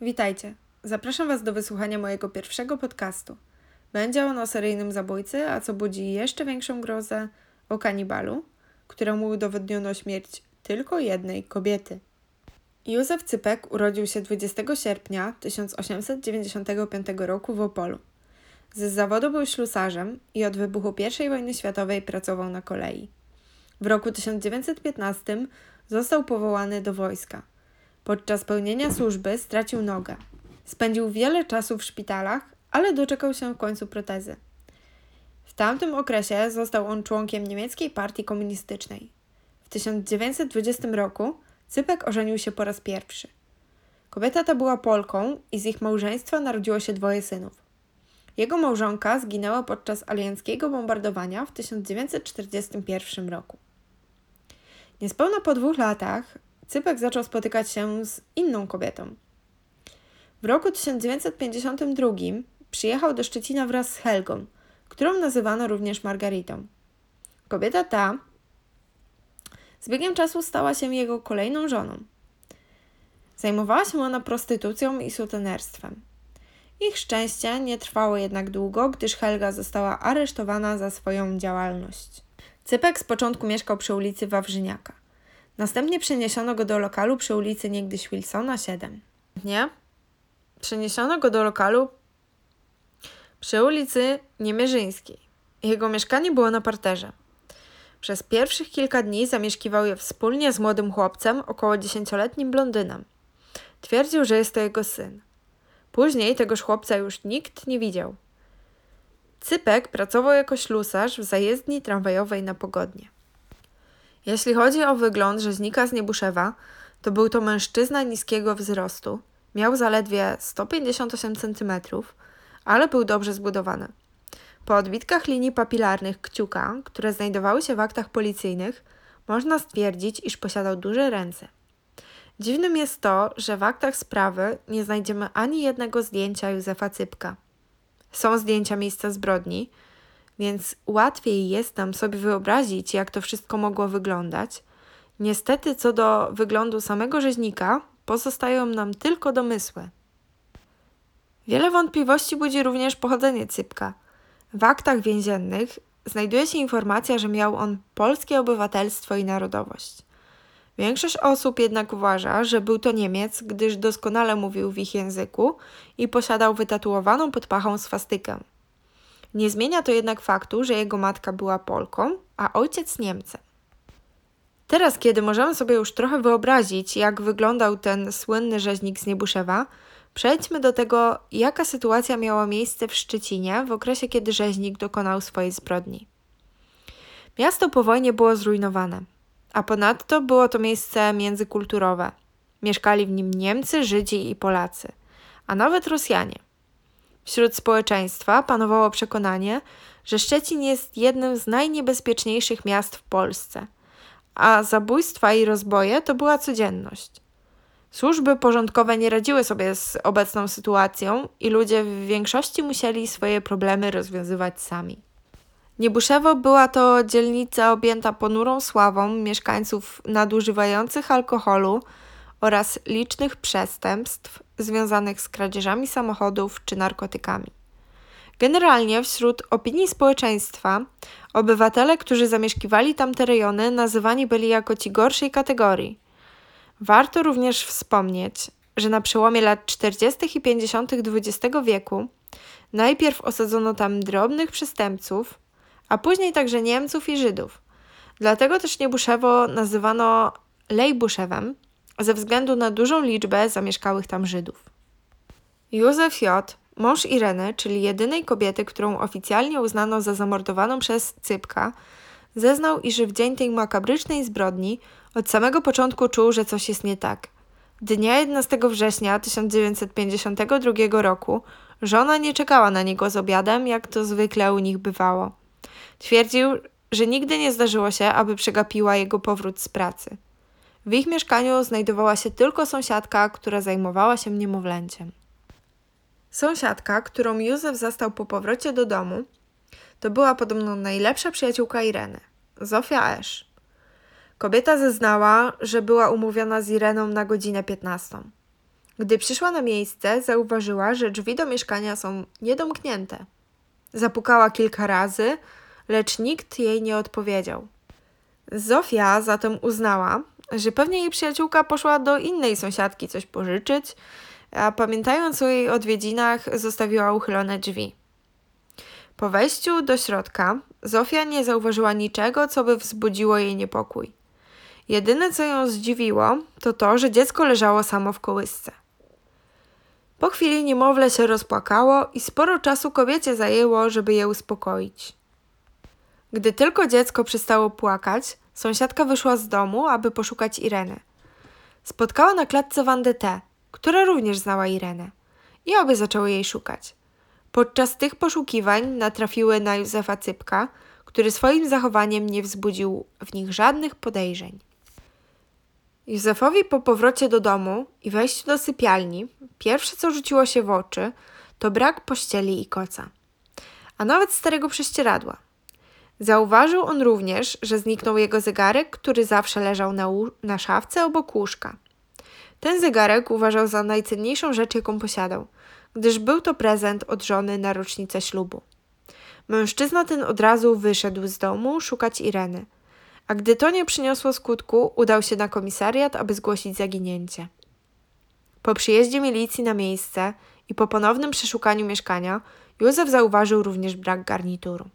Witajcie. Zapraszam Was do wysłuchania mojego pierwszego podcastu. Będzie on o seryjnym zabójcy, a co budzi jeszcze większą grozę, o kanibalu, któremu udowodniono śmierć tylko jednej kobiety. Józef Cypek urodził się 20 sierpnia 1895 roku w Opolu. Z zawodu był ślusarzem i od wybuchu I wojny światowej pracował na kolei. W roku 1915 został powołany do wojska. Podczas pełnienia służby stracił nogę. Spędził wiele czasu w szpitalach, ale doczekał się w końcu protezy. W tamtym okresie został on członkiem niemieckiej partii komunistycznej. W 1920 roku Cypek ożenił się po raz pierwszy. Kobieta ta była Polką i z ich małżeństwa narodziło się dwoje synów. Jego małżonka zginęła podczas alianckiego bombardowania w 1941 roku. Niespełna po dwóch latach Cypek zaczął spotykać się z inną kobietą. W roku 1952 przyjechał do Szczecina wraz z Helgą, którą nazywano również Margaritą. Kobieta ta z biegiem czasu stała się jego kolejną żoną. Zajmowała się ona prostytucją i sutenerstwem. Ich szczęście nie trwało jednak długo, gdyż Helga została aresztowana za swoją działalność. Cypek z początku mieszkał przy ulicy Wawrzyniaka. Następnie przeniesiono go do lokalu przy ulicy niegdyś Wilsona 7. Nie? Przeniesiono go do lokalu przy ulicy Niemierzyńskiej. Jego mieszkanie było na parterze. Przez pierwszych kilka dni zamieszkiwał je wspólnie z młodym chłopcem, około dziesięcioletnim blondynem. Twierdził, że jest to jego syn. Później tegoż chłopca już nikt nie widział. Cypek pracował jako ślusarz w zajezdni tramwajowej na Pogodnie. Jeśli chodzi o wygląd rzeźnika z Niebuszewa, to był to mężczyzna niskiego wzrostu. Miał zaledwie 158 cm, ale był dobrze zbudowany. Po odbitkach linii papilarnych kciuka, które znajdowały się w aktach policyjnych, można stwierdzić, iż posiadał duże ręce. Dziwnym jest to, że w aktach sprawy nie znajdziemy ani jednego zdjęcia Józefa Cypka. Są zdjęcia miejsca zbrodni, więc łatwiej jest nam sobie wyobrazić, jak to wszystko mogło wyglądać. Niestety, co do wyglądu samego rzeźnika, pozostają nam tylko domysły. Wiele wątpliwości budzi również pochodzenie Cypka. W aktach więziennych znajduje się informacja, że miał on polskie obywatelstwo i narodowość. Większość osób jednak uważa, że był to Niemiec, gdyż doskonale mówił w ich języku i posiadał wytatuowaną pod pachą swastykę. Nie zmienia to jednak faktu, że jego matka była Polką, a ojciec Niemcem. Teraz, kiedy możemy sobie już trochę wyobrazić, jak wyglądał ten słynny rzeźnik z Niebuszewa, przejdźmy do tego, jaka sytuacja miała miejsce w Szczecinie w okresie, kiedy rzeźnik dokonał swojej zbrodni. Miasto po wojnie było zrujnowane, a ponadto było to miejsce międzykulturowe. Mieszkali w nim Niemcy, Żydzi i Polacy, a nawet Rosjanie. Wśród społeczeństwa panowało przekonanie, że Szczecin jest jednym z najniebezpieczniejszych miast w Polsce, a zabójstwa i rozboje to była codzienność. Służby porządkowe nie radziły sobie z obecną sytuacją i ludzie w większości musieli swoje problemy rozwiązywać sami. Niebuszewo była to dzielnica objęta ponurą sławą mieszkańców nadużywających alkoholu oraz licznych przestępstw związanych z kradzieżami samochodów czy narkotykami. Generalnie wśród opinii społeczeństwa obywatele, którzy zamieszkiwali tamte rejony, nazywani byli jako ci gorszej kategorii. Warto również wspomnieć, że na przełomie lat 40. i 50. XX wieku najpierw osadzono tam drobnych przestępców, a później także Niemców i Żydów. Dlatego też Niebuszewo nazywano Lejbuszewem ze względu na dużą liczbę zamieszkałych tam Żydów. Józef J., mąż Ireny, czyli jedynej kobiety, którą oficjalnie uznano za zamordowaną przez Cypka, zeznał, iż w dzień tej makabrycznej zbrodni od samego początku czuł, że coś jest nie tak. Dnia 11 września 1952 roku żona nie czekała na niego z obiadem, jak to zwykle u nich bywało. Twierdził, że nigdy nie zdarzyło się, aby przegapiła jego powrót z pracy. W ich mieszkaniu znajdowała się tylko sąsiadka, która zajmowała się niemowlęciem. Sąsiadka, którą Józef zastał po powrocie do domu, to była podobno najlepsza przyjaciółka Ireny, Zofia Esz. Kobieta zeznała, że była umówiona z Ireną na godzinę 15. Gdy przyszła na miejsce, zauważyła, że drzwi do mieszkania są niedomknięte. Zapukała kilka razy, lecz nikt jej nie odpowiedział. Zofia zatem uznała, że pewnie jej przyjaciółka poszła do innej sąsiadki coś pożyczyć, a pamiętając o jej odwiedzinach, zostawiła uchylone drzwi. Po wejściu do środka, Zofia nie zauważyła niczego, co by wzbudziło jej niepokój. Jedyne, co ją zdziwiło, to to, że dziecko leżało samo w kołysce. Po chwili niemowlę się rozpłakało i sporo czasu kobiecie zajęło, żeby je uspokoić. Gdy tylko dziecko przestało płakać, sąsiadka wyszła z domu, aby poszukać Ireny. Spotkała na klatce Wandę T, która również znała Irenę i obie zaczęły jej szukać. Podczas tych poszukiwań natrafiły na Józefa Cypka, który swoim zachowaniem nie wzbudził w nich żadnych podejrzeń. Józefowi po powrocie do domu i wejściu do sypialni, pierwsze co rzuciło się w oczy, to brak pościeli i koca, a nawet starego prześcieradła. Zauważył on również, że zniknął jego zegarek, który zawsze leżał na, na szafce obok łóżka. Ten zegarek uważał za najcenniejszą rzecz, jaką posiadał, gdyż był to prezent od żony na rocznicę ślubu. Mężczyzna ten od razu wyszedł z domu szukać Ireny, a gdy to nie przyniosło skutku, udał się na komisariat, aby zgłosić zaginięcie. Po przyjeździe milicji na miejsce i po ponownym przeszukaniu mieszkania, Józef zauważył również brak garnituru.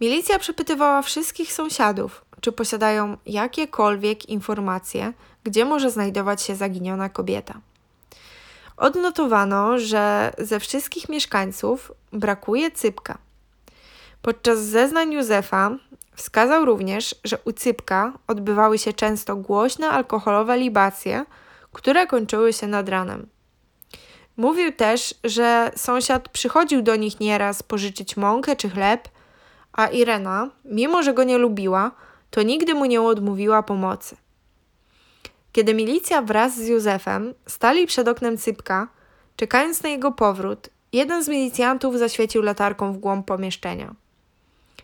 Milicja przepytywała wszystkich sąsiadów, czy posiadają jakiekolwiek informacje, gdzie może znajdować się zaginiona kobieta. Odnotowano, że ze wszystkich mieszkańców brakuje cypka. Podczas zeznań Józefa wskazał również, że u cypka odbywały się często głośne alkoholowe libacje, które kończyły się nad ranem. Mówił też, że sąsiad przychodził do nich nieraz pożyczyć mąkę czy chleb, a Irena, mimo że go nie lubiła, to nigdy mu nie odmówiła pomocy. Kiedy milicja wraz z Józefem stali przed oknem Cypka, czekając na jego powrót, jeden z milicjantów zaświecił latarką w głąb pomieszczenia.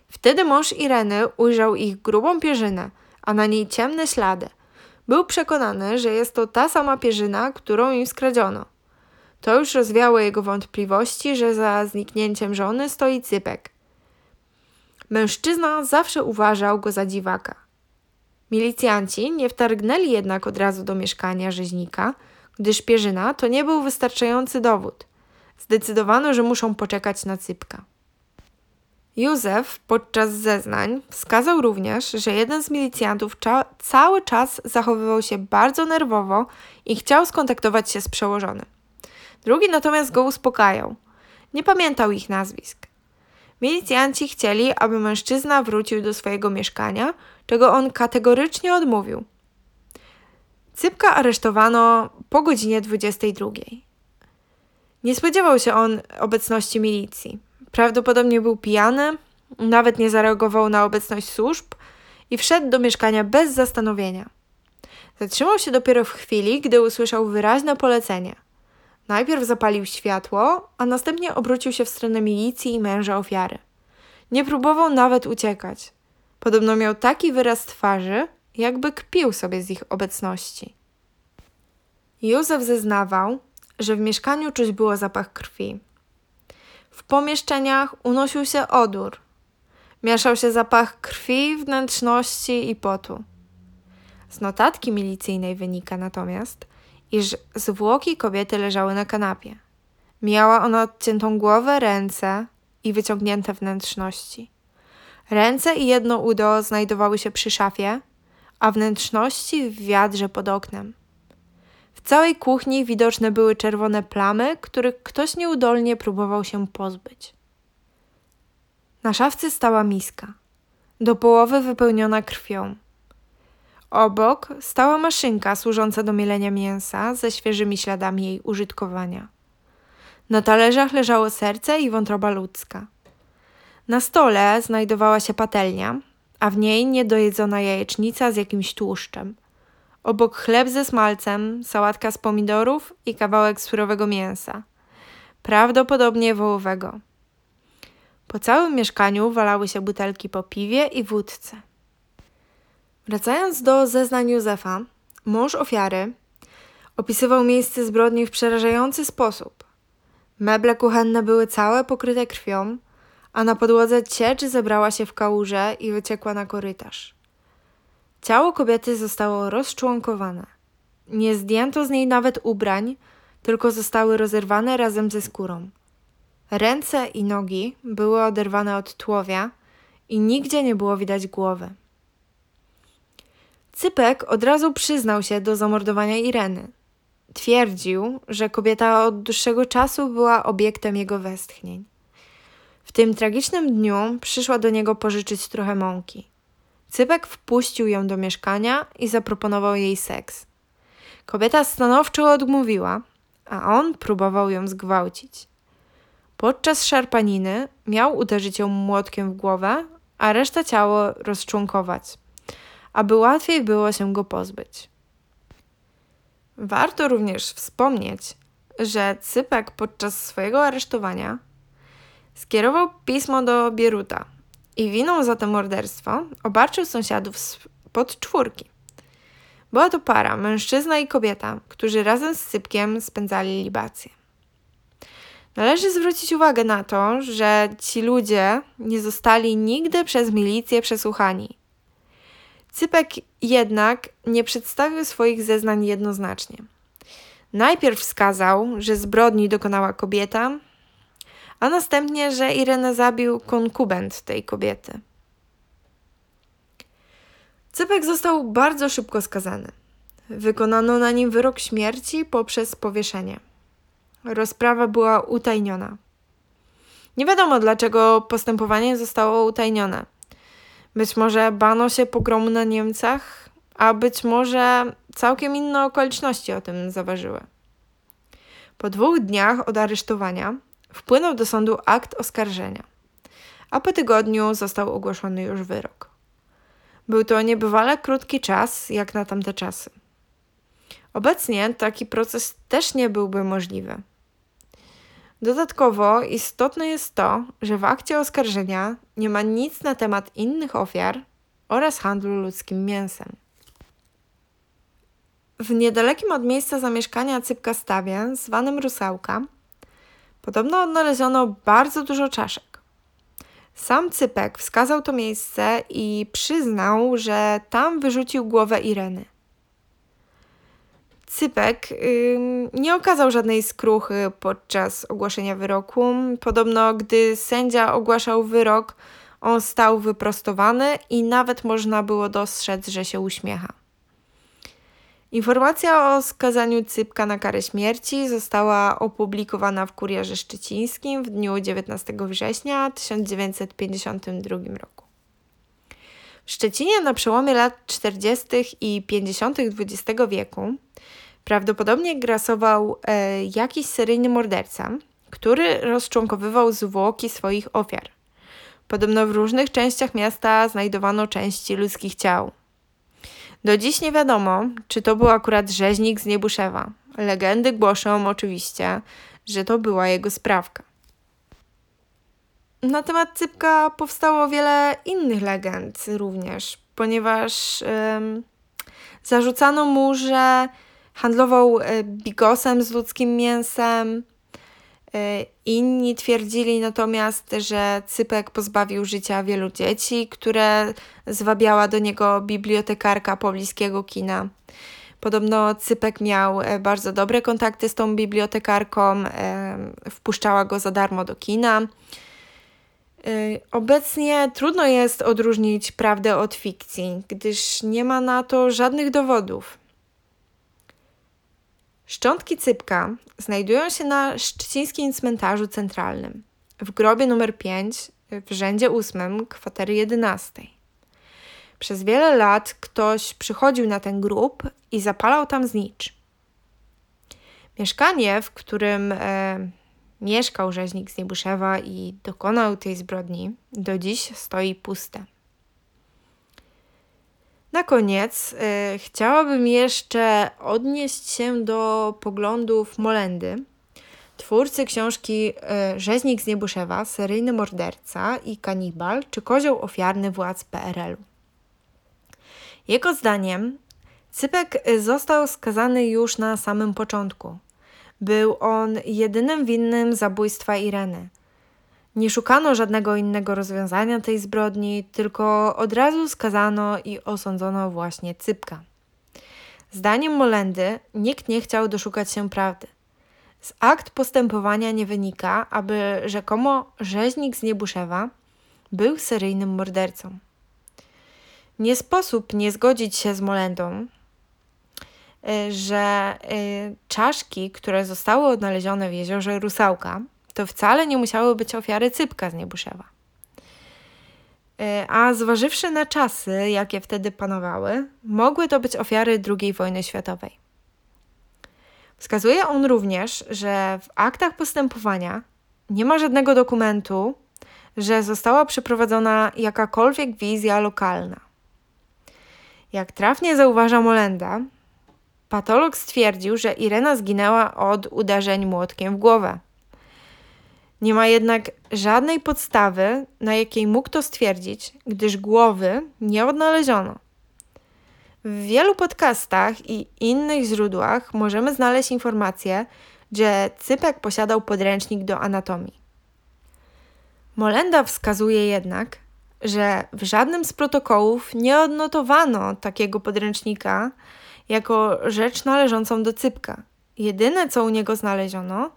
Wtedy mąż Ireny ujrzał ich grubą pierzynę, a na niej ciemne ślady. Był przekonany, że jest to ta sama pierzyna, którą im skradziono. To już rozwiało jego wątpliwości, że za zniknięciem żony stoi Cypek. Mężczyzna zawsze uważał go za dziwaka. Milicjanci nie wtargnęli jednak od razu do mieszkania rzeźnika, gdyż pierzyna to nie był wystarczający dowód. Zdecydowano, że muszą poczekać na cypka. Józef podczas zeznań wskazał również, że jeden z milicjantów cały czas zachowywał się bardzo nerwowo i chciał skontaktować się z przełożonym. Drugi natomiast go uspokajał. Nie pamiętał ich nazwisk. Milicjanci chcieli, aby mężczyzna wrócił do swojego mieszkania, czego on kategorycznie odmówił. Cypka aresztowano po godzinie 22. Nie spodziewał się on obecności milicji. Prawdopodobnie był pijany, nawet nie zareagował na obecność służb i wszedł do mieszkania bez zastanowienia. Zatrzymał się dopiero w chwili, gdy usłyszał wyraźne polecenie. Najpierw zapalił światło, a następnie obrócił się w stronę milicji i męża ofiary. Nie próbował nawet uciekać. Podobno miał taki wyraz twarzy, jakby kpił sobie z ich obecności. Józef zeznawał, że w mieszkaniu czuć było zapach krwi. W pomieszczeniach unosił się odór. Mieszał się zapach krwi, wnętrzności i potu. Z notatki milicyjnej wynika natomiast, iż zwłoki kobiety leżały na kanapie. Miała ona odciętą głowę, ręce i wyciągnięte wnętrzności. Ręce i jedno udo znajdowały się przy szafie, a wnętrzności w wiadrze pod oknem. W całej kuchni widoczne były czerwone plamy, których ktoś nieudolnie próbował się pozbyć. Na szafce stała miska, do połowy wypełniona krwią. Obok stała maszynka służąca do mielenia mięsa ze świeżymi śladami jej użytkowania. Na talerzach leżało serce i wątroba ludzka. Na stole znajdowała się patelnia, a w niej niedojedzona jajecznica z jakimś tłuszczem. Obok chleb ze smalcem, sałatka z pomidorów i kawałek surowego mięsa, prawdopodobnie wołowego. Po całym mieszkaniu walały się butelki po piwie i wódce. Wracając do zeznań Józefa, mąż ofiary Opisywał miejsce zbrodni w przerażający sposób. Meble kuchenne były całe pokryte krwią, a na podłodze ciecz zebrała się w kałuże i wyciekła na korytarz. Ciało kobiety zostało rozczłonkowane. Nie zdjęto z niej nawet ubrań, tylko zostały rozerwane razem ze skórą. Ręce i nogi były oderwane od tułowia i nigdzie nie było widać głowy. Cypek od razu przyznał się do zamordowania Ireny. Twierdził, że kobieta od dłuższego czasu była obiektem jego westchnień. W tym tragicznym dniu przyszła do niego pożyczyć trochę mąki. Cypek wpuścił ją do mieszkania i zaproponował jej seks. Kobieta stanowczo odmówiła, a on próbował ją zgwałcić. Podczas szarpaniny miał uderzyć ją młotkiem w głowę, a resztę ciało rozczłonkować, aby łatwiej było się go pozbyć. Warto również wspomnieć, że Cypek podczas swojego aresztowania skierował pismo do Bieruta i winą za to morderstwo obarczył sąsiadów pod czwórki. Była to para, mężczyzna i kobieta, którzy razem z Cypkiem spędzali libację. Należy zwrócić uwagę na to, że ci ludzie nie zostali nigdy przez milicję przesłuchani. Cypek jednak nie przedstawił swoich zeznań jednoznacznie. Najpierw wskazał, że zbrodni dokonała kobieta, a następnie, że Irenę zabił konkubent tej kobiety. Cypek został bardzo szybko skazany. Wykonano na nim wyrok śmierci poprzez powieszenie. Rozprawa była utajniona. Nie wiadomo, dlaczego postępowanie zostało utajnione. Być może bano się pogromu na Niemcach, a być może całkiem inne okoliczności o tym zaważyły. Po dwóch dniach od aresztowania wpłynął do sądu akt oskarżenia, a po tygodniu został ogłoszony już wyrok. Był to niebywale krótki czas, jak na tamte czasy. Obecnie taki proces też nie byłby możliwy. Dodatkowo istotne jest to, że w akcie oskarżenia nie ma nic na temat innych ofiar oraz handlu ludzkim mięsem. W niedalekim od miejsca zamieszkania Cypka Stawie, zwanym Rusałka, podobno odnaleziono bardzo dużo czaszek. Sam Cypek wskazał to miejsce i przyznał, że tam wyrzucił głowę Ireny. Cypek nie okazał żadnej skruchy podczas ogłoszenia wyroku. Podobno, gdy sędzia ogłaszał wyrok, on stał wyprostowany i nawet można było dostrzec, że się uśmiecha. Informacja o skazaniu Cypka na karę śmierci została opublikowana w Kurierze Szczecińskim w dniu 19 września 1952 roku. W Szczecinie na przełomie lat 40. i 50. XX wieku prawdopodobnie grasował e, jakiś seryjny morderca, który rozczłonkowywał zwłoki swoich ofiar. Podobno w różnych częściach miasta znajdowano części ludzkich ciał. Do dziś nie wiadomo, czy to był akurat rzeźnik z Niebuszewa. Legendy głoszą oczywiście, że to była jego sprawka. Na temat Cypka powstało wiele innych legend również, ponieważ ym, zarzucano mu, że handlował e, bigosem z ludzkim mięsem. E, inni twierdzili natomiast, że Cypek pozbawił życia wielu dzieci, które zwabiała do niego bibliotekarka pobliskiego kina. Podobno Cypek miał e, bardzo dobre kontakty z tą bibliotekarką, wpuszczała go za darmo do kina. Obecnie trudno jest odróżnić prawdę od fikcji, gdyż nie ma na to żadnych dowodów. Szczątki cypka znajdują się na szczecińskim cmentarzu centralnym, w grobie numer 5 w rzędzie 8 kwatery 11. Przez wiele lat ktoś przychodził na ten grób i zapalał tam znicz. Mieszkanie, w którym e, mieszkał rzeźnik z Niebuszewa i dokonał tej zbrodni, do dziś stoi puste. Na koniec y, chciałabym jeszcze odnieść się do poglądów Molendy, twórcy książki y, Rzeźnik z Niebuszewa, seryjny morderca i kanibal, czy kozioł ofiarny władz PRL-u. Jego zdaniem Cypek został skazany już na samym początku. Był on jedynym winnym zabójstwa Ireny. Nie szukano żadnego innego rozwiązania tej zbrodni, tylko od razu skazano i osądzono właśnie Cypka. Zdaniem Molendy nikt nie chciał doszukać się prawdy. Z akt postępowania nie wynika, aby rzekomo rzeźnik z Niebuszewa był seryjnym mordercą. Nie sposób nie zgodzić się z Molendą, y, że y, czaszki, które zostały odnalezione w jeziorze Rusałka, to wcale nie musiały być ofiary Cypka z Niebuszewa. Y, a zważywszy na czasy, jakie wtedy panowały, mogły to być ofiary II wojny światowej. Wskazuje on również, że w aktach postępowania nie ma żadnego dokumentu, że została przeprowadzona jakakolwiek wizja lokalna. Jak trafnie zauważa Molenda, patolog stwierdził, że Irena zginęła od uderzeń młotkiem w głowę. Nie ma jednak żadnej podstawy, na jakiej mógł to stwierdzić, gdyż głowy nie odnaleziono. W wielu podcastach i innych źródłach możemy znaleźć informację, że Cypek posiadał podręcznik do anatomii. Molenda wskazuje jednak, że w żadnym z protokołów nie odnotowano takiego podręcznika jako rzecz należącą do Cypka. Jedyne, co u niego znaleziono,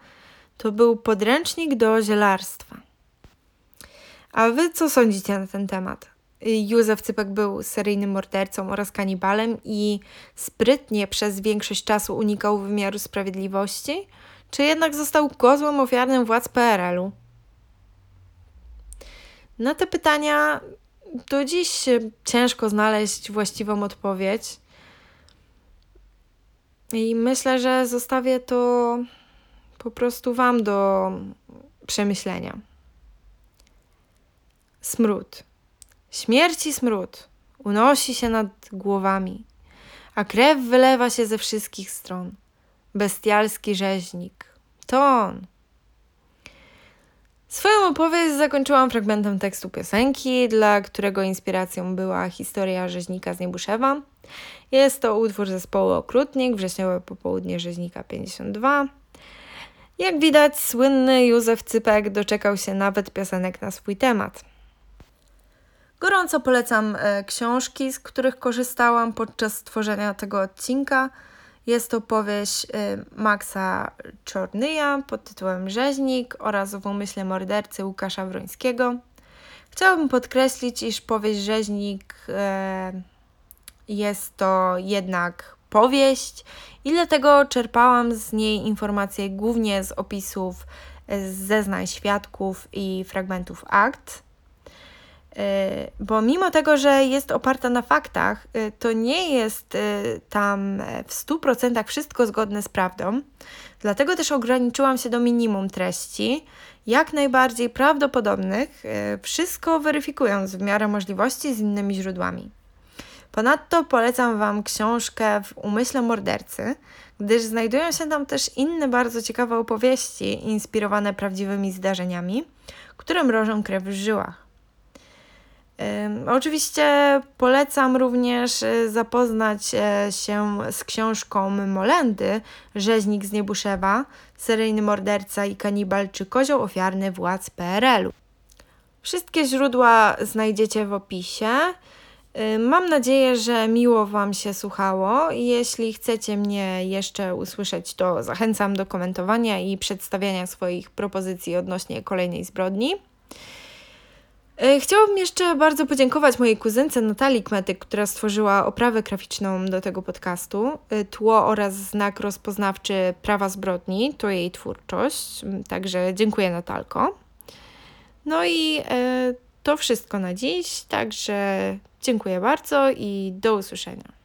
to był podręcznik do zielarstwa. A wy co sądzicie na ten temat? Józef Cypek był seryjnym mordercą oraz kanibalem i sprytnie przez większość czasu unikał wymiaru sprawiedliwości, czy jednak został kozłem ofiarnym władz PRL-u? Na te pytania do dziś ciężko znaleźć właściwą odpowiedź. I myślę, że zostawię to po prostu Wam do przemyślenia. Smród. Śmierci smród unosi się nad głowami, a krew wylewa się ze wszystkich stron. Bestialski rzeźnik. To on. Swoją opowieść zakończyłam fragmentem tekstu piosenki, dla którego inspiracją była historia rzeźnika z Niebuszewa. Jest to utwór zespołu Okrutnik, wrześniowe popołudnie rzeźnika 52. Jak widać, słynny Józef Cypek doczekał się nawet piosenek na swój temat. Gorąco polecam e, książki, z których korzystałam podczas tworzenia tego odcinka. Jest to powieść y, Maxa Czornyja pod tytułem Rzeźnik oraz w umyśle mordercy Łukasza Wrońskiego. Chciałabym podkreślić, iż powieść Rzeźnik y, jest to jednak powieść i dlatego czerpałam z niej informacje głównie z opisów z zeznań świadków i fragmentów akt. Y, bo mimo tego, że jest oparta na faktach, y, to nie jest y, tam w 100% wszystko zgodne z prawdą. Dlatego też ograniczyłam się do minimum treści, jak najbardziej prawdopodobnych, wszystko weryfikując w miarę możliwości z innymi źródłami. Ponadto polecam Wam książkę w umyśle mordercy, gdyż znajdują się tam też inne bardzo ciekawe opowieści inspirowane prawdziwymi zdarzeniami, które mrożą krew w żyłach. Oczywiście polecam również e, zapoznać e, się z książką Molendy Rzeźnik z Niebuszewa, seryjny morderca i kanibal czy kozioł ofiarny władz PRL-u. Wszystkie źródła znajdziecie w opisie. Mam nadzieję, że miło Wam się słuchało. Jeśli chcecie mnie jeszcze usłyszeć, to zachęcam do komentowania i przedstawiania swoich propozycji odnośnie kolejnej zbrodni. E, chciałabym jeszcze bardzo podziękować mojej kuzynce Natalii Kmetyk, która stworzyła oprawę graficzną do tego podcastu. E, tło oraz znak rozpoznawczy prawa zbrodni to jej twórczość, mm, także dziękuję Natalko. No i to wszystko na dziś, także dziękuję bardzo i do usłyszenia.